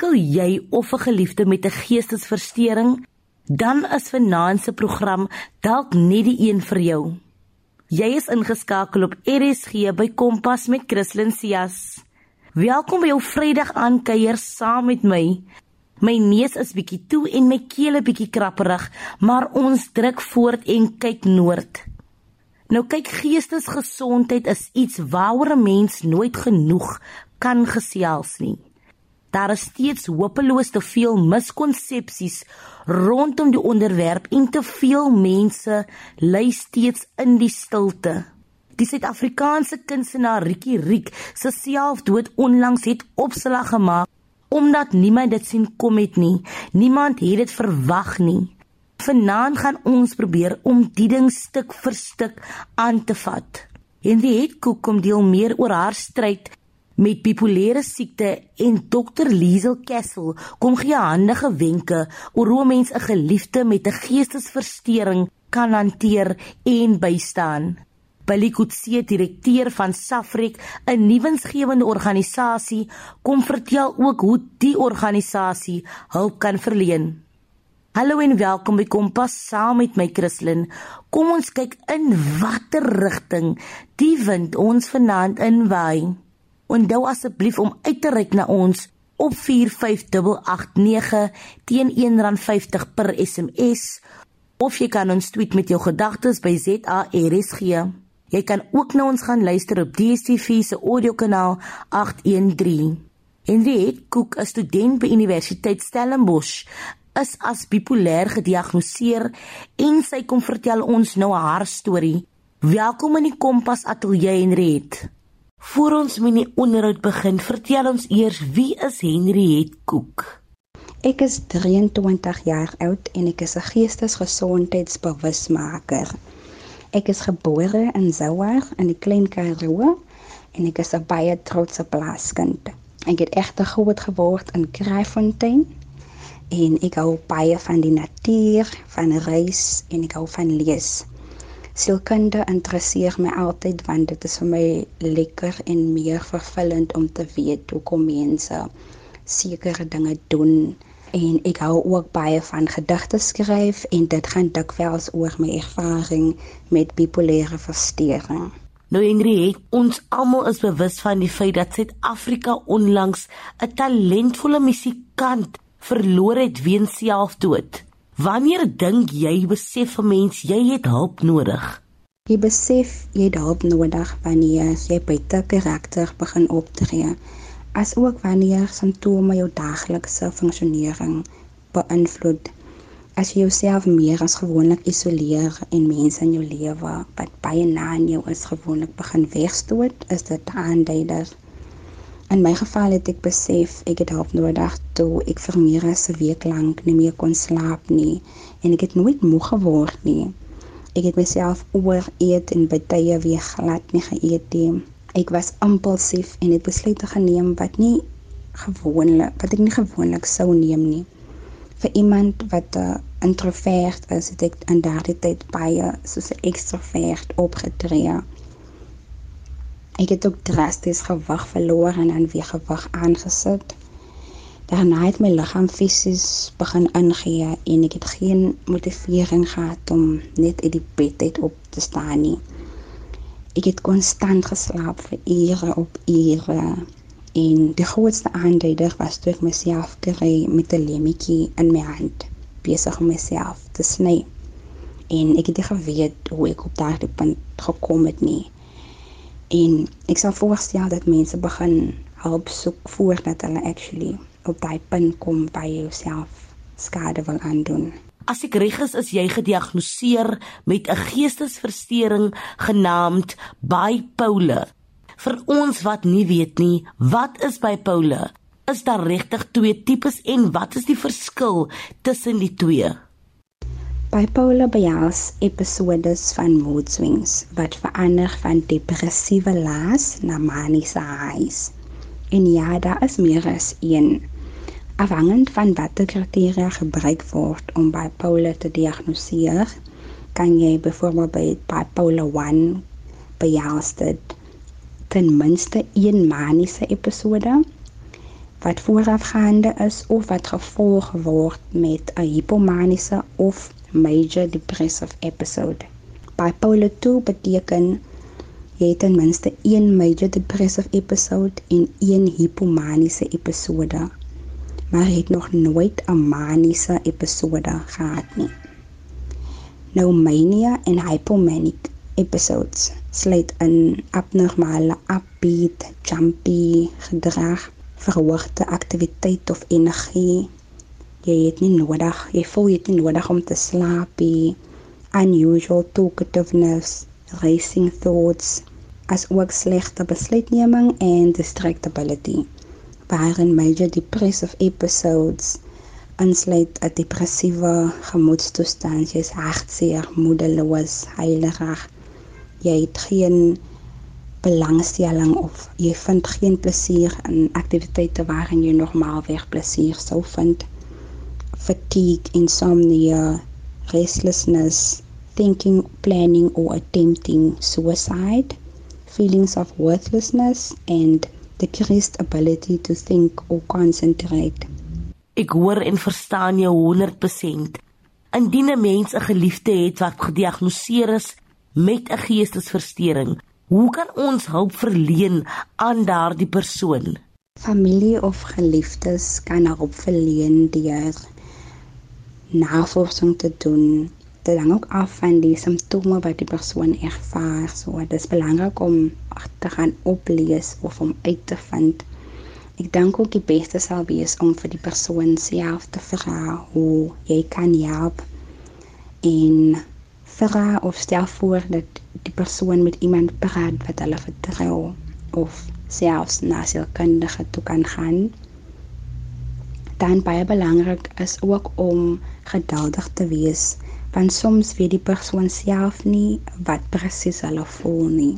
Sukkel jy of 'n geliefde met 'n geestesversteuring? Dan is vanaand se program dalk net die een vir jou. Jy is ingeskakel op RSG by Kompas met Christlyn Cias. Welkom by jou Vrydag aan kuier saam met my. My neus is bietjie toe en my keel 'n bietjie krapperig, maar ons druk voort en kyk noord. Nou kyk geestesgesondheid is iets waaroor 'n mens nooit genoeg kan gesels nie. Daar is steeds hopeloos te veel miskonsepsies rondom die onderwerp en te veel mense ly steeds in die stilte. Die Suid-Afrikaanse kunstenaar Rikki Riek se selfdood onlangs het opslag gemaak omdat niemand dit sien kom het nie. Niemand het dit verwag nie. Vanaand gaan ons probeer om die ding stuk vir stuk aan te vat. Henriette Koek kom deel meer oor haar stryd met bipolêre siekte en dokter Liesel Kessel kom gee handige wenke oor hoe mens 'n geliefde met 'n geestesversteuring kan hanteer en bystaan. Billy Kutse, direkteur van Safrek, 'n nuwensgewende organisasie, kom vertel ook hoe die organisasie hulp kan verleen. Hallo en welkom by Kompas saam met my Christlyn. Kom ons kyk in watter rigting die wind ons vanaand inwaai. Onthou asseblief om uit te reik na ons op 45889 teen R1.50 per SMS of jy kan ons tweet met jou gedagtes by ZARSG. Jy kan ook na ons gaan luister op DStv se audiokanaal 813. Henriette Koek, 'n student by Universiteit Stellenbosch, is as bipolêr gediagnoseer en sy kom vertel ons nou haar storie. Welkom in die Kompas Ateljee Henriette. Voor ons met die onderhoud begin, vertel ons eers wie is Henriette Koek? Ek is 23 jaar oud en ek is 'n geestesgesondheidsbewusmaker. Ek is gebore in Zouar in die Klein Karoo en ek is 'n baie trotse plaaskind. Ek het egter groot geword in Kraaifontein en ek hou baie van die natuur, van reis en ek hou van lees. Sielkunde interesseer my altyd want dit is vir my lekker en meer vervullend om te weet hoe kom mense sekere dinge doen en ek hou ook baie van gedigte skryf en dit gaan dikwels oor my ervaring met bipolêre versteuring. Nou Ingrid, ons almal is bewus van die feit dat Suid-Afrika onlangs 'n talentvolle musikant verloor het weens selfdood. Wanneer dink jy besef 'n mens jy het hulp nodig? Jy besef jy het hulp nodig wanneer jy buite karakter begin optree, asook wanneer simptome jou daaglikse funksionering beïnvloed. As jy jouself meer as gewoonlik isoleer en mense in jou lewe wat baie na aan jou is gewoonlik begin wegstoot, is dit aanduider In my geval het ek besef ek het hulp nodig toe ek vir meer as 'n week lank nie meer kon slaap nie en ek het nooit moeg geword nie. Ek het myself ooreet en baie weer glad nie geëet nie. Ek was impulsief en het besluite geneem wat nie gewoonlik wat ek nie gewoonlik sou neem nie. Vir iemand wat 'n uh, introvert is, het ek in daardie tyd baie soos 'n ekstrovert opgetree. Ek het ook drasties gewig verloor en dan weer gewig aangesit. Daarna het my liggaam fisies begin ingee en ek het geen motivering gehad om net uit die bed uit op te staan nie. Ek het konstant geslaap vir ure op ure en die grootste aanduider was toe ek myself kry met 'n lemmetjie in my hand besig om myself te sny. En ek het nie geweet hoe ek op daardie punt gekom het nie. En ek sal voorstel dat mense begin hulp soek voordat hulle actually op daai punt kom by jouself skade wil aandoen. As ek reg is, is jy gediagnoseer met 'n geestesversteuring genaamd bipolar. Vir ons wat nie weet nie, wat is bipolar? Is daar regtig twee tipes en wat is die verskil tussen die twee? Bipolar behels episodes van mood swings wat verander van depressiewe laas na maniese highs. En ja, daar is meer as een. Afhangend van watter kriteria gebruik word om bipolar te diagnoseer, kan jy byvoorbeeld by bipolar 1 behels dit ten minste een maniese episode wat voorafgaande is of wat gevolg word met 'n hypomaniese of major depressive episode. Bipolar 2 beteken jy het ten minste een major depressive episode en een hypomaniese episode. Maar jy het nog nooit 'n maniese episode gehad nie. Nou mania en hypomanic episodes sluit in abnormale upbeat, jumpy gedrag, verhoogde aktiwiteit of energie. Jy het nie nodig, jy voel jy het nie nodig om te slaap nie. Unusual talkativeness, racing thoughts, as ook slegte besluitneming en distractibility. Waarin major depressive episodes insluit 'n depressiewe gemoedstoestand, jy's hartseer, moedeloos, heilerig. Jy het geen belangstelling of jy vind geen plesier in aktiwiteite waarin jy normaalweg plesier sou vind. Fatigue, insomnia, restlessness, thinking, planning or attempting suicide feelings of worthlessness and decreased ability to think or concentrate. Ek hoor en verstaan jou 100%. Indien 'n mens 'n geliefde het wat gediagnoseer is met 'n geestesversteuring, hoe kan ons hulp verleen aan daardie persoon? Familie of geliefdes kan hulp verleen deur navorsing te doen dit hang ook af van die simptome wat die persoon ervaar. So dit is belangrik om te gaan oplees of om uit te vind. Ek dink ook die beste sal wees om vir die persoon self te vra hoe jy kan help en vra of stel voor dat die persoon met iemand praat wat hulle vertrou of selfs na sielkundige toe kan gaan. Dan baie belangrik is ook om geduldig te wees want soms weet die persoon self nie wat presies hulle voel nie.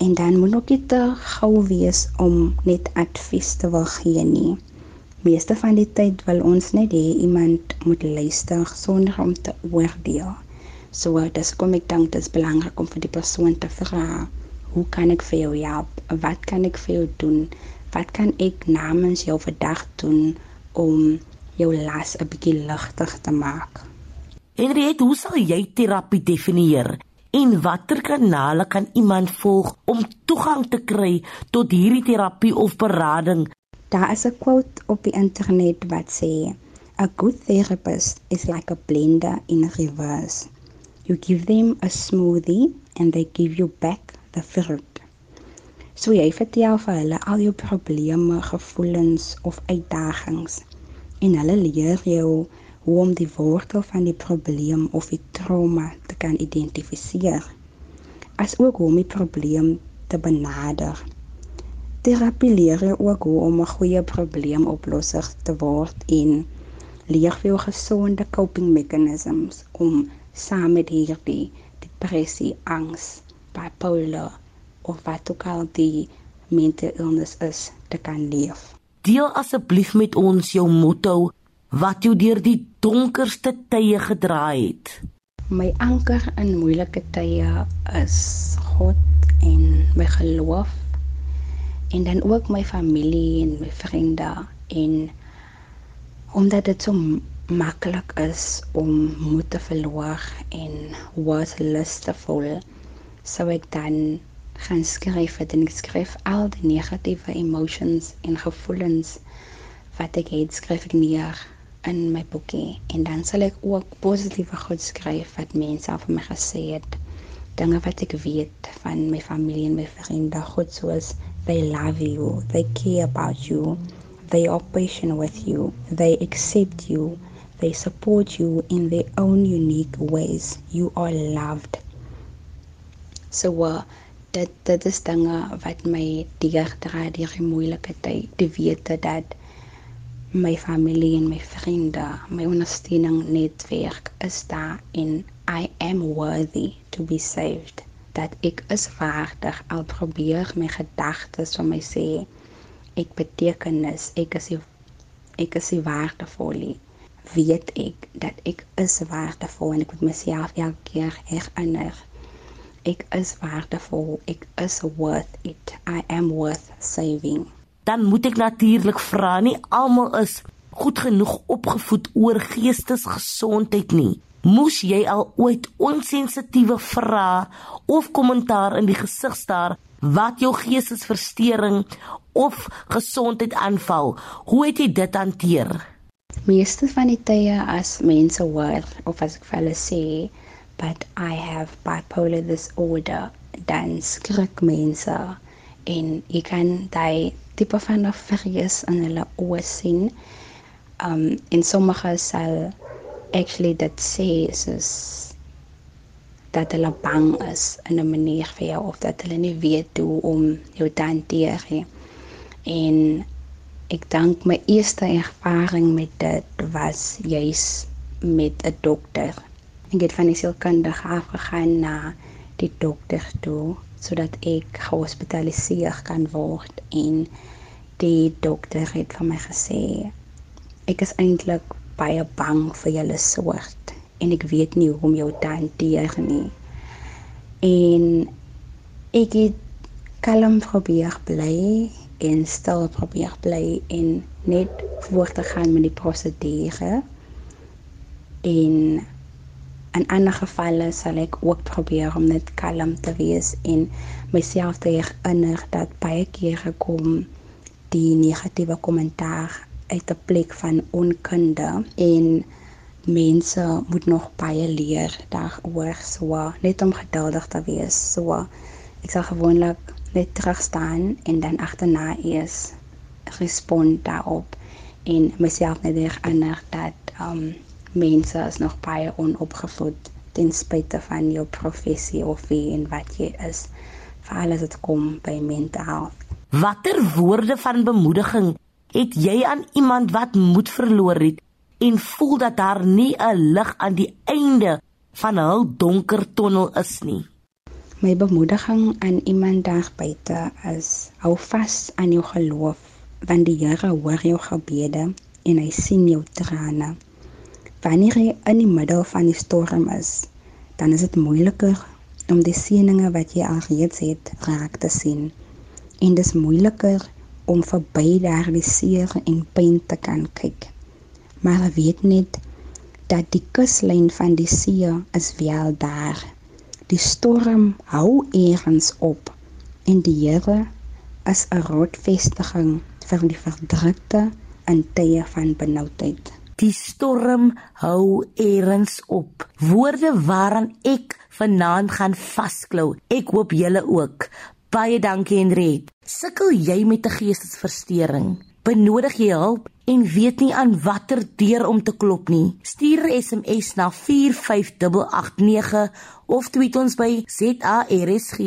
En dan moet ook dit gou wees om net advies te wil gee nie. Meeste van die tyd wil ons net hê iemand moet luister sonder om te oordeel. So dis kom ek dink dit is belangrik om vir die persoon te vra, hoe kan ek vir jou help? Wat kan ek vir jou doen? Wat kan ek namens jou vandag doen om jou las 'n bietjie ligter te maak? Henriette, hoe sal jy terapie definieer? En watter kanale kan iemand volg om toegang te kry tot hierdie terapie of berading? Daar is 'n quote op die internet wat sê: "A good therapist is like a blender in reverse. You give them a smoothie and they give you back the fruit." So jy vertel vir hulle al jou probleme, gevoelens of uitdagings en hulle leer jou hoe om die wortel van die probleem of die trauma te kan identifiseer. As ook hoe om die probleem te benader. Terapie leer jou ook hoe om 'n goeie probleemoplosser te word en leer jou gesonde coping mechanisms om saam met hierdie depressie, angs, bipolar of wat ook al die mental illness is te kan leef. Deel asseblief met ons jou motto wat jou deur die donkerste tye gedra het. My anker in moeilike tye is God en my geloof en dan ook my familie en my vriende en omdat dit so maklik is om moed te verloor en worthless te voel sou ek dan gaan skryf en ek skryf al die negatiewe emotions en gevoelens wat ek het skryf ek neer in my boekie. En dan sal ek ook positiewe goed skryf wat mense vir my gesê het. Dinge wat ek weet van my familie en my vriende, goed soos they love you, they care about you, they are patient with you, they accept you, they support you in their own unique ways. You are loved. So uh, dit dit is dinge wat my deurdra deur die moeilike tyd, te weet dat my familie en my vriende, my ondersteuning netwerk is daar en I am worthy to be saved. Dat ek is waardig al probeer my gedagtes vir my sê ek betekenis, ek is die, ek is waardevol. Weet ek dat ek is waardevol en ek moet myself elke keer herinner. Ek is waardevol, ek is worth it. I am worth saving. dan moet ek natuurlik vra nie almal is goed genoeg opgevoed oor geestesgesondheid nie. Moes jy al ooit onsensitiewe vrae of kommentaar in die gesig staar wat jou geestesversteuring of gesondheid aanval? Hoe het jy dit hanteer? Meeste van die tye as mense hoor of as ek vir hulle sê but I have bipolar disorder dan skrik mense en jy kan daai tipe van vrees in hulle oë sien. Um en sommige sal actually dit sê soos dat hulle bang is in 'n manier vir jou of dat hulle nie weet hoe om jou te hanteer nie. En ek dink my eerste ervaring met dit was juis met 'n dokter Ek het van die sielkundige afgegaan na die dokter toe sodat ek gehospitaliseer kan word en die dokter het vir my gesê ek is eintlik baie bang vir julle soort en ek weet nie hoe om jou te hanteer nie. En ek het kalm probeer bly en stil probeer bly en net voort te gaan met die prosedure. En in ander gevalle sal ek ook probeer om net kalm te wees en myself te herinner dat baie kere kom die negatiewe kommentaar uit 'n plek van onkunde en mense moet nog baie leer daaroor. So net om geduldig te wees. So ek sal gewoonlik net terug staan en dan agterna eers respond daarop en myself net herinner dat um mense is nog baie onopgevoed ten spyte van jou professie of wie en wat jy is veral as dit kom by mentaal. Watter woorde van bemoediging het jy aan iemand wat moed verloor het en voel dat daar nie 'n lig aan die einde van hul donker tonnel is nie? My bemoediging aan iemand daar buite is: hou vas aan jou geloof want die Here hoor jou gebede en hy sien jou trane. Wanneer jy in die middel van die storm is, dan is dit moeiliker om die seëninge wat jy al reeds het raak te sien. En dis moeiliker om verby daardie seer en pyn te kan kyk. Maar weet net dat die kuslyn van die see is wel daar. Die storm hou eers op en die Here is 'n rotsvestiging vir die verdrukte in tye van benoudheid. Die storm hou eers op. Woorde waaraan ek vanaand gaan vasklou. Ek hoop julle ook. Baie dankie Henriet. Sukkel jy met 'n geestesversteuring? Benodig jy hulp en weet nie aan watter deur om te klop nie? Stuur 'n SMS na 45889 of tweet ons by ZARSG.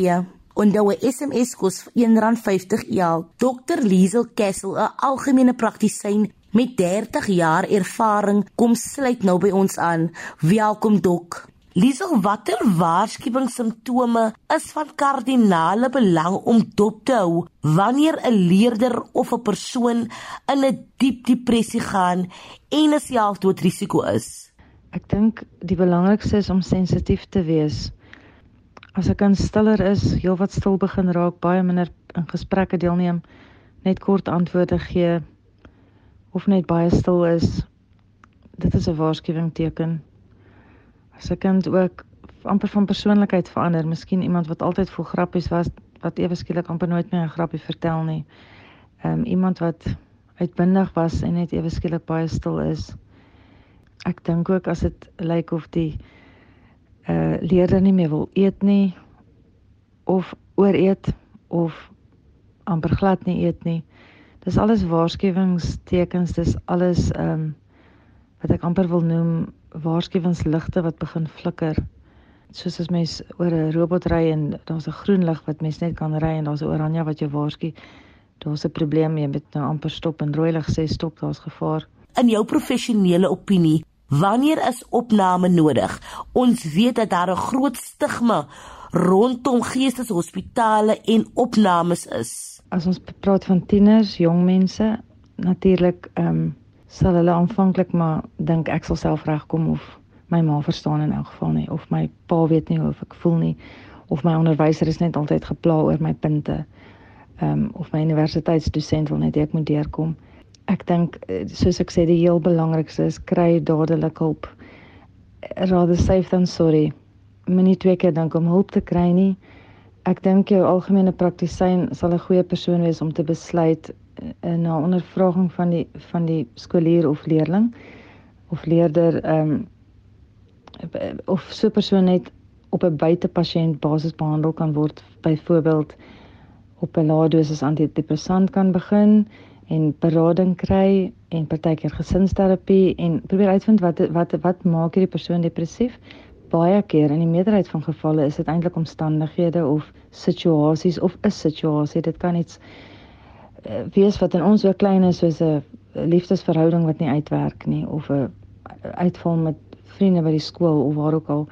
Onthou 'n SMS kos R1.50 elk. Dr Liesel Kessel, 'n algemene praktisyn met 30 jaar ervaring kom sluit nou by ons aan. Welkom dok. Liesel, watter waarskuwingssimptome is van kardinale belang om dop te hou wanneer 'n leerder of 'n persoon in 'n diep depressie gaan en 'n selfdoodrisiko is? Ek dink die belangrikste is om sensitief te wees. As 'n kind stiller is, heelwat stil begin raak, baie minder in gesprekke deelneem, net kort antwoorde gee, of net baie stil is, dit is 'n waarskuwing teken. As 'n kind ook amper van persoonlikheid verander, miskien iemand wat altyd vol grappies was, wat ewe skielik amper nooit meer 'n grappie vertel nie. Ehm um, iemand wat uitbundig was en net ewe skielik baie stil is. Ek dink ook as dit lyk of die uh leerder nie meer wil eet nie of ooreet of amper glad nie eet nie dis alles waarskuwingstekens, dis alles ehm um, wat ek amper wil noem waarskuwingsligte wat begin flikker. Soos as mens oor 'n robot ry en daar's 'n groen lig wat mens net kan ry en daar's 'n oranje wat jou waarsku. Daar's 'n probleem, jy moet nou amper stop en rooi lig sê stop, daar's gevaar. In jou professionele opinie, wanneer is opname nodig? Ons weet dat daar 'n groot stigma rondom geesteshospitale en opnames is as ons praat van tieners, jong mense, natuurlik ehm um, sal hulle aanvanklik maar dink ek sal self regkom of my ma verstaan in elk geval nie of my pa weet nie hoe ek voel nie of my onderwyser is net altyd gepla oor my punte. ehm um, of my universiteitsdosent wil net hê ek moet deurkom. Ek dink eh, soos ek sê die heel belangrikste is kry dadelik hulp. Rather safe than sorry. Moenie twee keer dink om hulp te kry nie. Ek dink jou algemene praktisyn sal 'n goeie persoon wees om te besluit in 'n ondervraging van die van die skoolier of leerling of leerder ehm um, of so 'n persoon net op 'n buitepasiënt basis behandel kan word byvoorbeeld op 'n lae dosis antidepressant kan begin en berading kry en partykeer gesinsterapie en probeer uitvind wat wat wat maak hierdie persoon depressief. Baie keer in die meerderheid van gevalle is dit eintlik omstandighede of situasies of 'n situasie dit kan iets wees wat in ons so klein is soos 'n liefdesverhouding wat nie uitwerk nie of 'n uitval met vriende by die skool of waar ook al.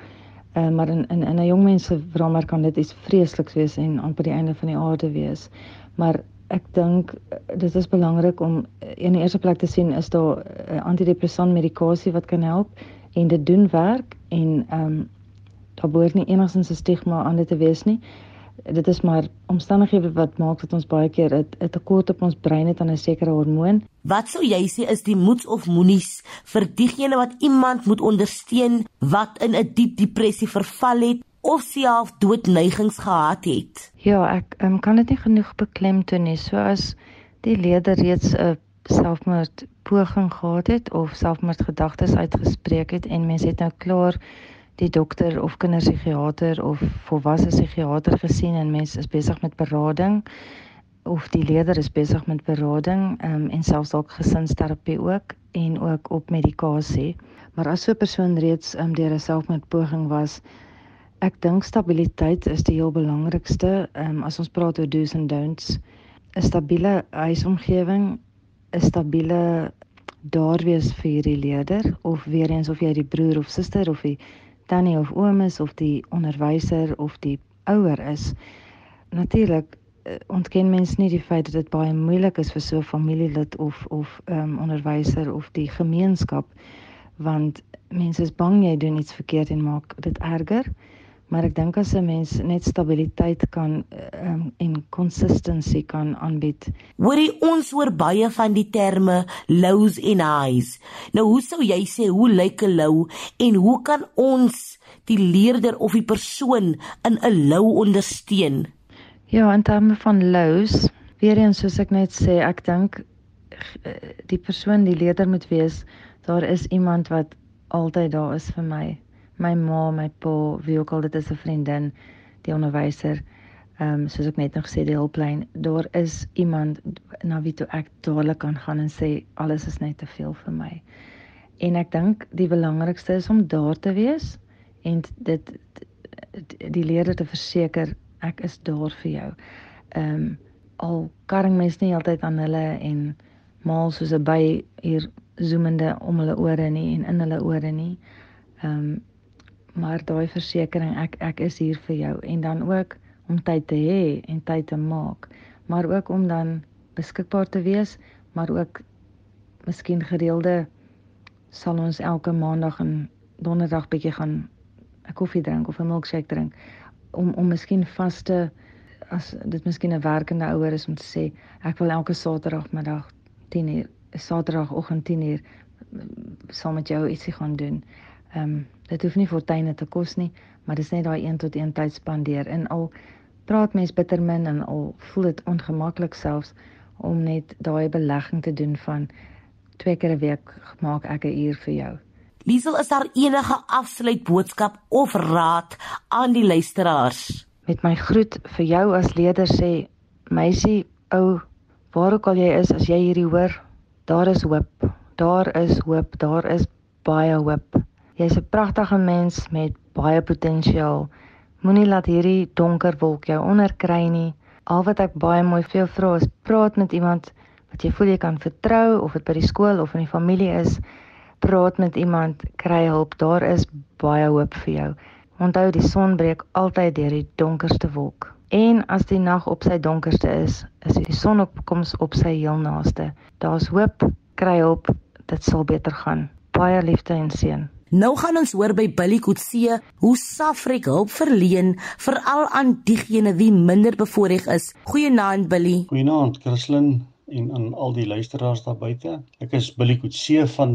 Uh, maar in in in 'n jong mens se drama kan dit iets vreesliks wees en amper die einde van die aarde wees. Maar ek dink eh, dit is belangrik om in die eerste plek te sien is daar antidepressant medikasie wat kan help en dit doen werk en ehm um, daar behoort nie enigsins 'n stigma aan dit te wees nie dit is maar omstandighede wat maak dat ons baie keer 'n tekort op ons brein het aan 'n sekere hormoon. Wat sou jy sê is die moeds of moenies vir diegene wat iemand moet ondersteun wat in 'n diep depressie verval het of self doodneigings gehad het? Ja, ek um, kan dit nie genoeg beklemtoon nie. So as die leier reeds 'n selfmoord poging gehad het of selfmoordgedagtes uitgespreek het en mense het nou klaar die dokter of kinderpsigiater of volwasse psigiater gesien en mens is besig met berading of die leier is besig met berading um, en selfs dalk gesinsterapie ook en ook op medikasie. Maar as so 'n persoon reeds um, deur 'n selfmoordpoging was, ek dink stabiliteit is die heel belangrikste. Um, as ons praat oor do's and don'ts, 'n stabiele huisomgewing, 'n stabiele daar wees vir hierdie leier of weer eens of jy die broer of suster of die tannie of oom is of die onderwyser of die ouer is. Natuurlik uh, ontken mens nie die feit dat dit baie moeilik is vir so 'n familielid of of 'n um, onderwyser of die gemeenskap want mense is bang jy doen iets verkeerd en maak dit erger. Maar ek dink as 'n mens net stabiliteit kan um, en consistency kan aanbied. Hoorie ons hoor baie van die terme lows en highs. Nou hoe sou jy sê hoe lyk 'n low en hoe kan ons die leerder of die persoon in 'n low ondersteun? Ja, in terme van lows, weer eens soos ek net sê, ek dink eh, die persoon die leerder moet wees, daar is iemand wat altyd daar is vir my my ma, my pa, wie ook al dit is 'n vriendin, die onderwyser, ehm um, soos ek net nog gesê die hulplyn, daar is iemand na wie toe ek dadelik kan gaan en sê alles is net te veel vir my. En ek dink die belangrikste is om daar te wees en dit die leerder te verseker ek is daar vir jou. Ehm um, al karring mens nie altyd aan hulle en maal soos 'n by hier zoemende om hulle ore nie en in hulle ore nie. Ehm um, maar daai versekering ek ek is hier vir jou. En dan ook om tyd te hê en tyd te maak. Maar ook om dan beskikbaar te wees maar ook miskien gereelde sal ons elke maandag en donderdag bietjie gaan 'n koffie drink of 'n milkshake drink. Om om miskien vaste as dit miskien 'n werkende ouer is om te sê ek wil elke saterdagmiddag 10:00 saterdagoggend 10:00 saam met jou ietsie gaan doen. Ehm um, dit hoef nie fortuine te kos nie, maar dis net daai 1 tot 1 tyd spandeer en al praat mens bitter min en al voel dit ongemaklik selfs om net daai belegging te doen van twee keer 'n week maak ek 'n uur vir jou. Liesel, is daar enige afsluitboodskap of raad aan die luisteraars? Met my groet vir jou as leier sê meisie, ou, waar ook al jy is, as jy hierdie hoor, daar is hoop. Daar is hoop, daar is baie hoop. Jy's 'n pragtige mens met baie potensiaal. Moenie laat hierdie donker wolk jou onderkry nie. Al wat ek baie mooi vir jou vra is praat met iemand wat jy voel jy kan vertrou of dit by die skool of in die familie is. Praat met iemand, kry hulp. Daar is baie hoop vir jou. Onthou die son breek altyd deur die donkerste wolk. En as die nag op sy donkerste is, is die sonopkoms op sy heel naaste. Daar's hoop, kry hulp, dit sal beter gaan. Baie liefde en seën. Nou gaan ons hoor by Billy Kutse hoe Safrek hulp verleen veral aan diegene wie minder bevoordeel is. Goeienaand Billy. Goeienaand Christlyn en aan al die luisteraars daar buite. Ek is Billy Kutse van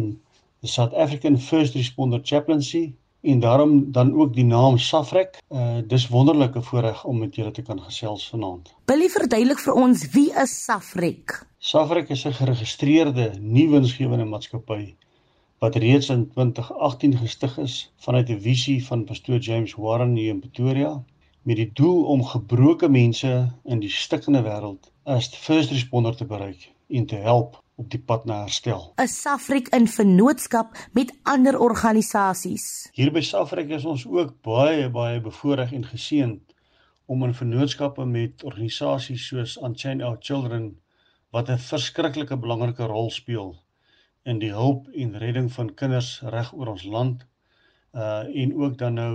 the South African First Responder Chaplaincy en daarom dan ook die naam Safrek. Uh dis wonderlike voorreg om met julle te kan gesels vanaand. Billy verduidelik vir ons wie is Safrek? Safrek is 'n geregistreerde nuwe-winsgewende maatskappy wat reeds in 2018 gestig is vanuit 'n visie van pastoor James Warren hier in Pretoria met die doel om gebroke mense in die stikkende wêreld as first responder te bereik en te help op die pad na herstel. 'n Safrik in vennootskap met ander organisasies. Hier by Safrik is ons ook baie baie bevoordeel en geseënd om in vennootskappe met organisasies soos Unchained Our Children wat 'n verskriklike belangrike rol speel in die hulp en redding van kinders reg oor ons land uh en ook dan nou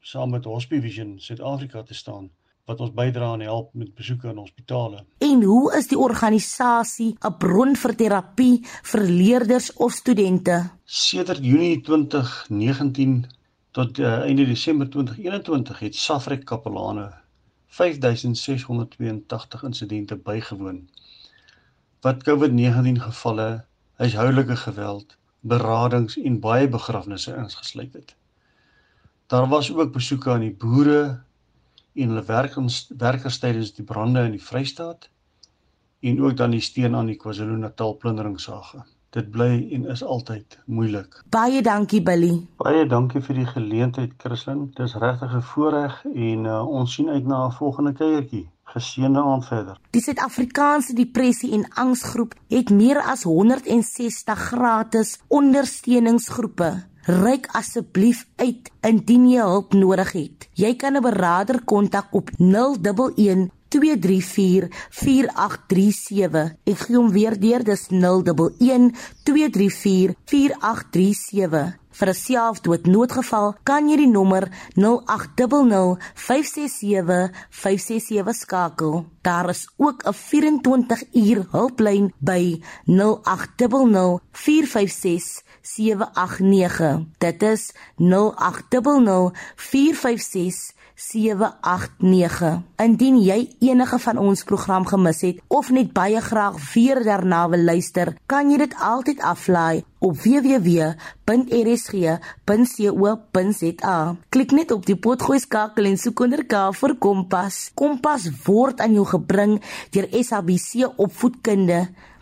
saam met Hospivision Suid-Afrika te staan wat ons bydra en help met besoeke aan hospitale. En hoe is die organisasie 'n bron vir terapie vir leerders of studente? Sedert Junie 2019 tot uh, einde Desember 2021 het Safrek Kapelane 5682 insidente bygewoon wat COVID-19 gevalle, huishoudelike geweld, beradings en baie begrafnisse ingesluit het. Daar was ook besoeke aan die boere en hulle werkers werkers tydens die brande in die Vrystaat en ook dan die steen aan die KwaZulu-Natal plunderingsage. Dit bly en is altyd moeilik. Baie dankie Billy. Baie dankie vir die geleentheid Christlyn. Dit is regtig 'n voorreg en uh, ons sien uit na 'n volgende kuiertjie. Geseënde aand verder. Die Suid-Afrikaanse Depressie en Angsgroep het meer as 160 gratis ondersteuningsgroepe Ryk asseblief uit indien jy hulp nodig het. Jy kan 'n beraader kontak op 011 234 4837. Ek gee hom weer deur, dis 011 234 4837. Vir 'n selfdoodnoodgeval kan jy die nommer 0800 567 567 skakel. Daar is ook 'n 24 uur hulplyn by 0800 456 789. Dit is 0800 456 789. Indien jy enige van ons program gemis het of net baie graag weer daarna wil luister, kan jy dit altyd aflaai op www.rsg.co.za. Klik net op die potgooi skakel en soek onder K vir Kompas. Kompas word aan jou gebring deur SABC Opvoedkunde.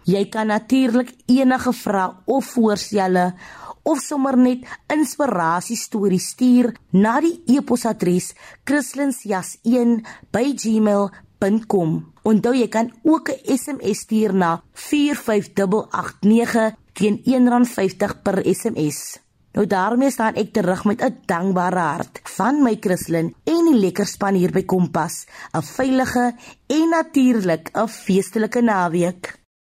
Jy kan natuurlik enige vrae of voorstelle of sommer net inspirasie stories stuur na die e-posadres kristlyn.jas1@gmail.com. Onthou jy kan ook 'n SMS stuur na 45889 teen R1.50 per SMS. Nou daarmee staan ek terug met 'n dankbare hart van my Christlyn en die lekker span hier by Kompas, 'n veilige en natuurlik 'n feestelike naweek.